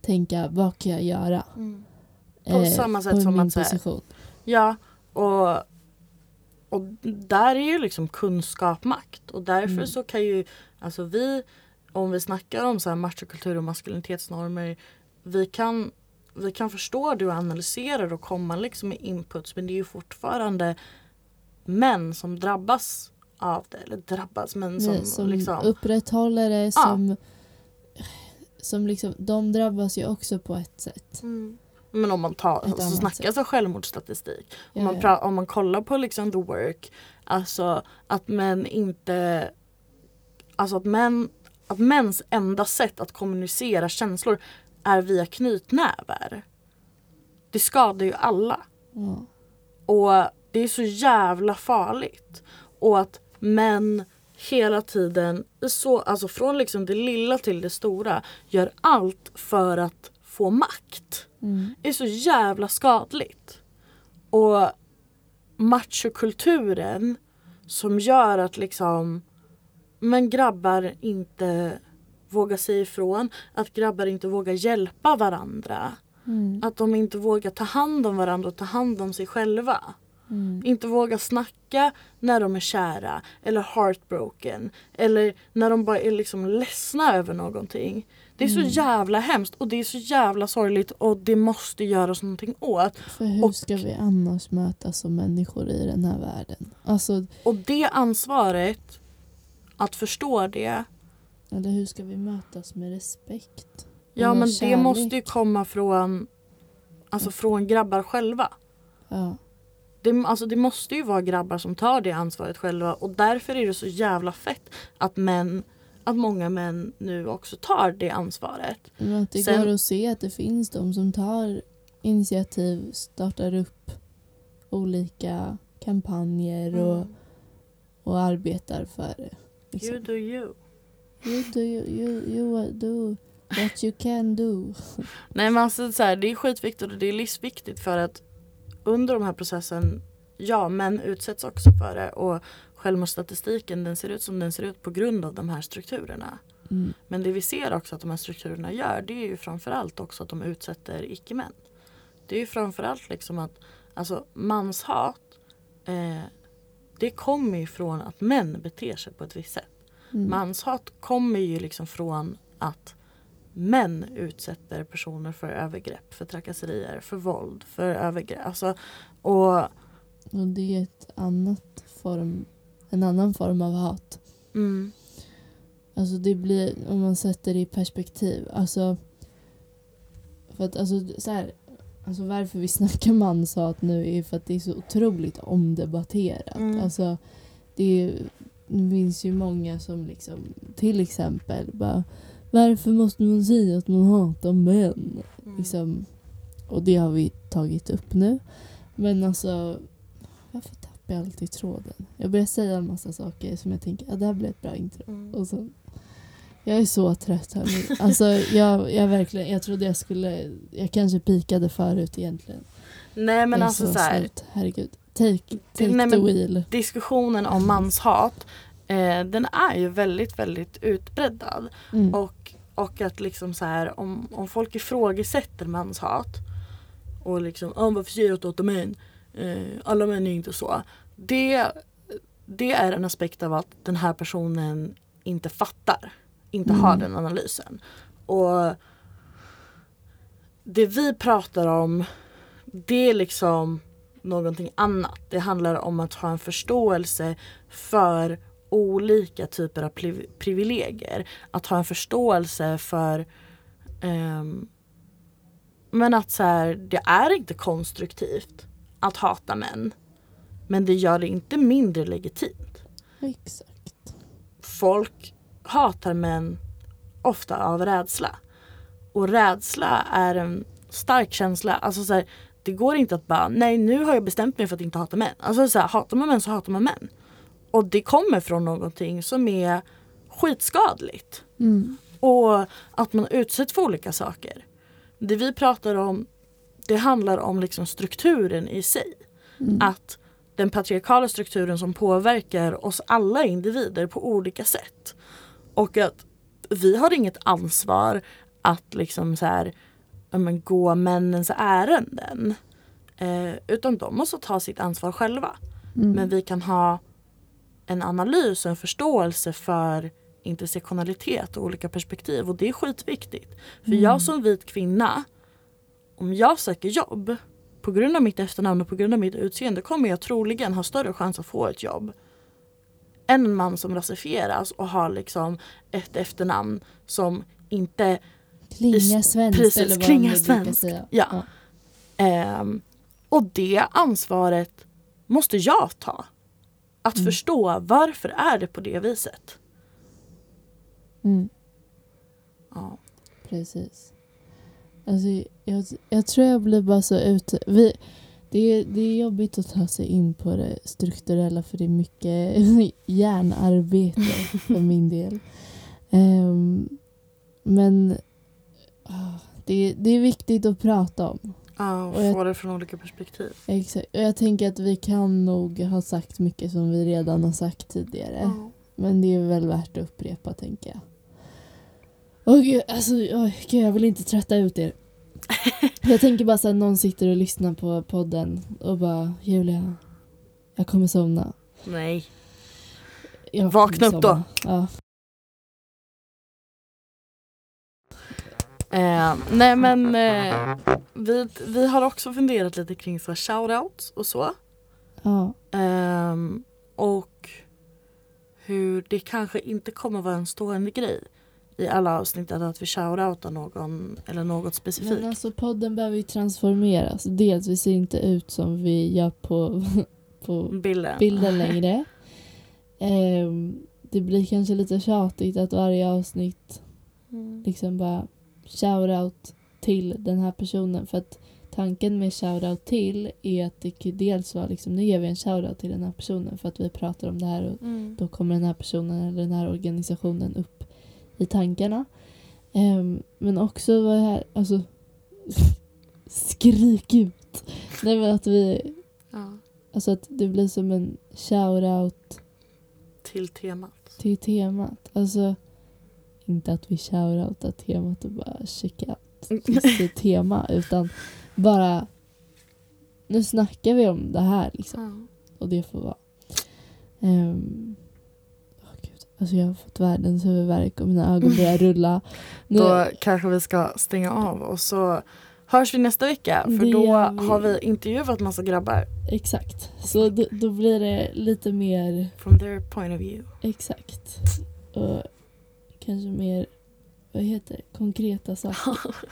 tänka vad kan jag göra? På samma sätt på som min att position. Ja, och, och där är ju liksom kunskap makt. Och därför Mm. så kan ju, alltså vi, om vi snackar om så här machokultur och maskulinitetsnormer, vi kan, vi kan förstå det och analysera det och komma liksom med inputs men det är ju fortfarande män som drabbas av det. Eller drabbas men som, Nej, som liksom, upprätthåller det, Ja. som, som liksom, de drabbas ju också på ett sätt. Mm. Men om man tar, Ett alltså, snackar så självmordsstatistik. Om man, Ja, pra- om man kollar på liksom the work, alltså att män inte, alltså att män, att mäns enda sätt att kommunicera känslor är via knytnävar. Det skadar ju alla. ja. Och det är så jävla farligt. Och att män hela tiden, så, alltså från liksom det lilla till det stora, gör allt för att få makt. Mm. är så jävla skadligt. Och machokulturen som gör att liksom men grabbar inte vågar säga ifrån, att grabbar inte vågar hjälpa varandra. Mm. Att de inte vågar ta hand om varandra och ta hand om sig själva. Mm. Inte vågar snacka när de är kära eller heartbroken. Eller när de bara är liksom ledsna över någonting. Det är så Mm. jävla hemskt och det är så jävla sorgligt och det måste göras någonting åt. För hur Och- ska vi annars mötas som människor i den här världen? Alltså, Och det ansvaret, att förstå det, eller hur ska vi mötas med respekt? ja men det kärlek? måste ju komma från, alltså från grabbar själva. Ja. Det, alltså det måste ju vara grabbar som tar det ansvaret själva och därför är det så jävla fett att män, att många män nu också tar det ansvaret. Men att det Sen- går att se att det finns de som tar initiativ startar upp olika kampanjer och, Mm. och arbetar för liksom, You do you. you, do, you, you, you do what you can do. Nej men alltså så här, det är skitviktigt och det är livsviktigt för att under de här processen, ja män utsätts också för det och självmordsstatistiken den ser ut som den ser ut på grund av de här strukturerna. Mm. Men det vi ser också att de här strukturerna gör det är ju framförallt också att de utsätter icke-män. Det är ju framförallt liksom att alltså manshat eh, det kommer ju från att män beter sig på ett visst sätt. Mm. Manshat kommer ju liksom från att män utsätter personer för övergrepp, för trakasserier, för våld, för övergrepp. Alltså, och Och det är ett annat form, en annan form av hat. mm, Alltså det blir, om man sätter det i perspektiv, alltså för att alltså så här, alltså varför vi snackar manshat nu är för att det är så otroligt omdebatterat. Mm. Alltså det, är, det finns ju många som liksom, till exempel bara varför måste man säga att man hatar män? mm. Liksom, och det har vi tagit upp nu. Men alltså, varför tappar jag alltid tråden? Jag börjar säga en massa saker som jag tänker, ja det här blir ett bra intro. Mm. Och så, jag är så trött här nu. Alltså jag, jag verkligen, jag trodde jag skulle, jag kanske pikade förut egentligen. Nej men alltså så här, slut, herregud. Take, take Nej, the wheel. diskussionen om manshat eh, den är ju väldigt väldigt utbreddad. Mm. Och, och att liksom så här om, om folk ifrågasätter manshat och liksom oh, varför säger du att du hatar män? Eh, alla män är inte så. Det, det är en aspekt av att den här personen inte fattar. Inte har Mm. den analysen. Och det vi pratar om det är liksom någonting annat. Det handlar om att ha en förståelse för olika typer av priv- privilegier. Att ha en förståelse för ehm, men att så här, det är inte konstruktivt att hata män. Men det gör det inte mindre legitimt. Exakt. Folk hatar män ofta av rädsla. Och rädsla är en stark känsla. Alltså så här, det går inte att bara, nej nu har jag bestämt mig för att inte hata män. Alltså så här, hatar man män så hatar man män. Och det kommer från någonting som är skitskadligt. Mm. Och att man utsätts för olika saker. Det vi pratar om det handlar om liksom strukturen i sig. Mm. Att den patriarkala strukturen som påverkar oss alla individer på olika sätt. Och att vi har inget ansvar att liksom så här, men, gå männens ärenden. Eh, utan de måste ta sitt ansvar själva. Mm. Men vi kan ha en analys och en förståelse för intersektionalitet och olika perspektiv och det är skitviktigt. För Mm. jag som vit kvinna, om jag söker jobb på grund av mitt efternamn och på grund av mitt utseende kommer jag troligen ha större chans att få ett jobb än en man som rasifieras och har liksom ett efternamn som inte Klinga svenskt precis, säga. Ja. Ehm, och det ansvaret måste jag ta. Att Mm. förstå varför är det på det viset. Mm. Ja. Precis. Alltså, jag, jag tror jag blir bara så ute. Vi, det, är, det är jobbigt att ta sig in på det strukturella för det är mycket hjärnarbete för min del. Ehm, men ah, det, det är viktigt att prata om. Ja, och Och jag- få det från olika perspektiv. Exakt. Och jag tänker att vi kan nog ha sagt mycket som vi redan har sagt tidigare. Ja. Men det är väl värt att upprepa tänker jag. Åh gud, alltså, oj, gud, jag vill inte trötta ut er. jag tänker bara så att någon sitter och lyssnar på podden och bara Julia, jag kommer somna. Nej. Jag Vakna kommer upp då. somna. Ja. Eh, nej men eh, vi, vi har också funderat lite kring så här shoutouts och så. ja. Ehm, och hur det kanske inte kommer vara en stående grej i alla avsnitt att vi shoutoutar någon eller något specifikt. Men alltså podden behöver ju transformeras. Dels, vi ser inte ut som vi gör på, på Bilden. bilden längre. Ehm, det blir kanske lite tjatigt att varje avsnitt Mm. liksom bara shout-out till den här personen för att tanken med shoutout till är att det kan dels vara liksom, nu ger vi en shoutout till den här personen för att vi pratar om det här och Mm. då kommer den här personen eller den här organisationen upp i tankarna. Ehm, men också vad här, alltså skrik ut. Nej men att vi, Ja. alltså att det blir som en shoutout Till temat. till temat. Alltså inte att vi shoutoutar temat och bara check out just tema utan bara nu snackar vi om det här liksom Ja. och det får vara. Gud. Alltså jag har fått världens huvudvärk och mina ögon börjar rulla. Nu, Då kanske vi ska stänga av och så hörs vi nästa vecka för Det då vi. har vi intervjuat massa grabbar Exakt. Så då, då blir det lite mer from their point of view. exakt. Och kanske mer, vad heter det, konkreta saker.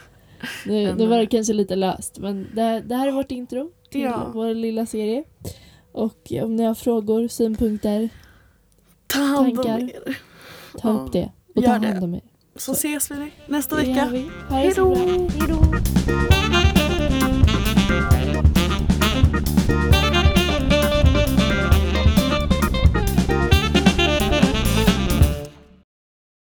Nu, nu var det eh, kanske lite löst men det, här- det här är vårt intro till Ja. vår lilla serie. Och om ni har frågor, synpunkter, Ta hand om Tankar. er. ta Ja, upp det. Och gör ta hand om er. Så ses vi nästa vecka. vi. Ha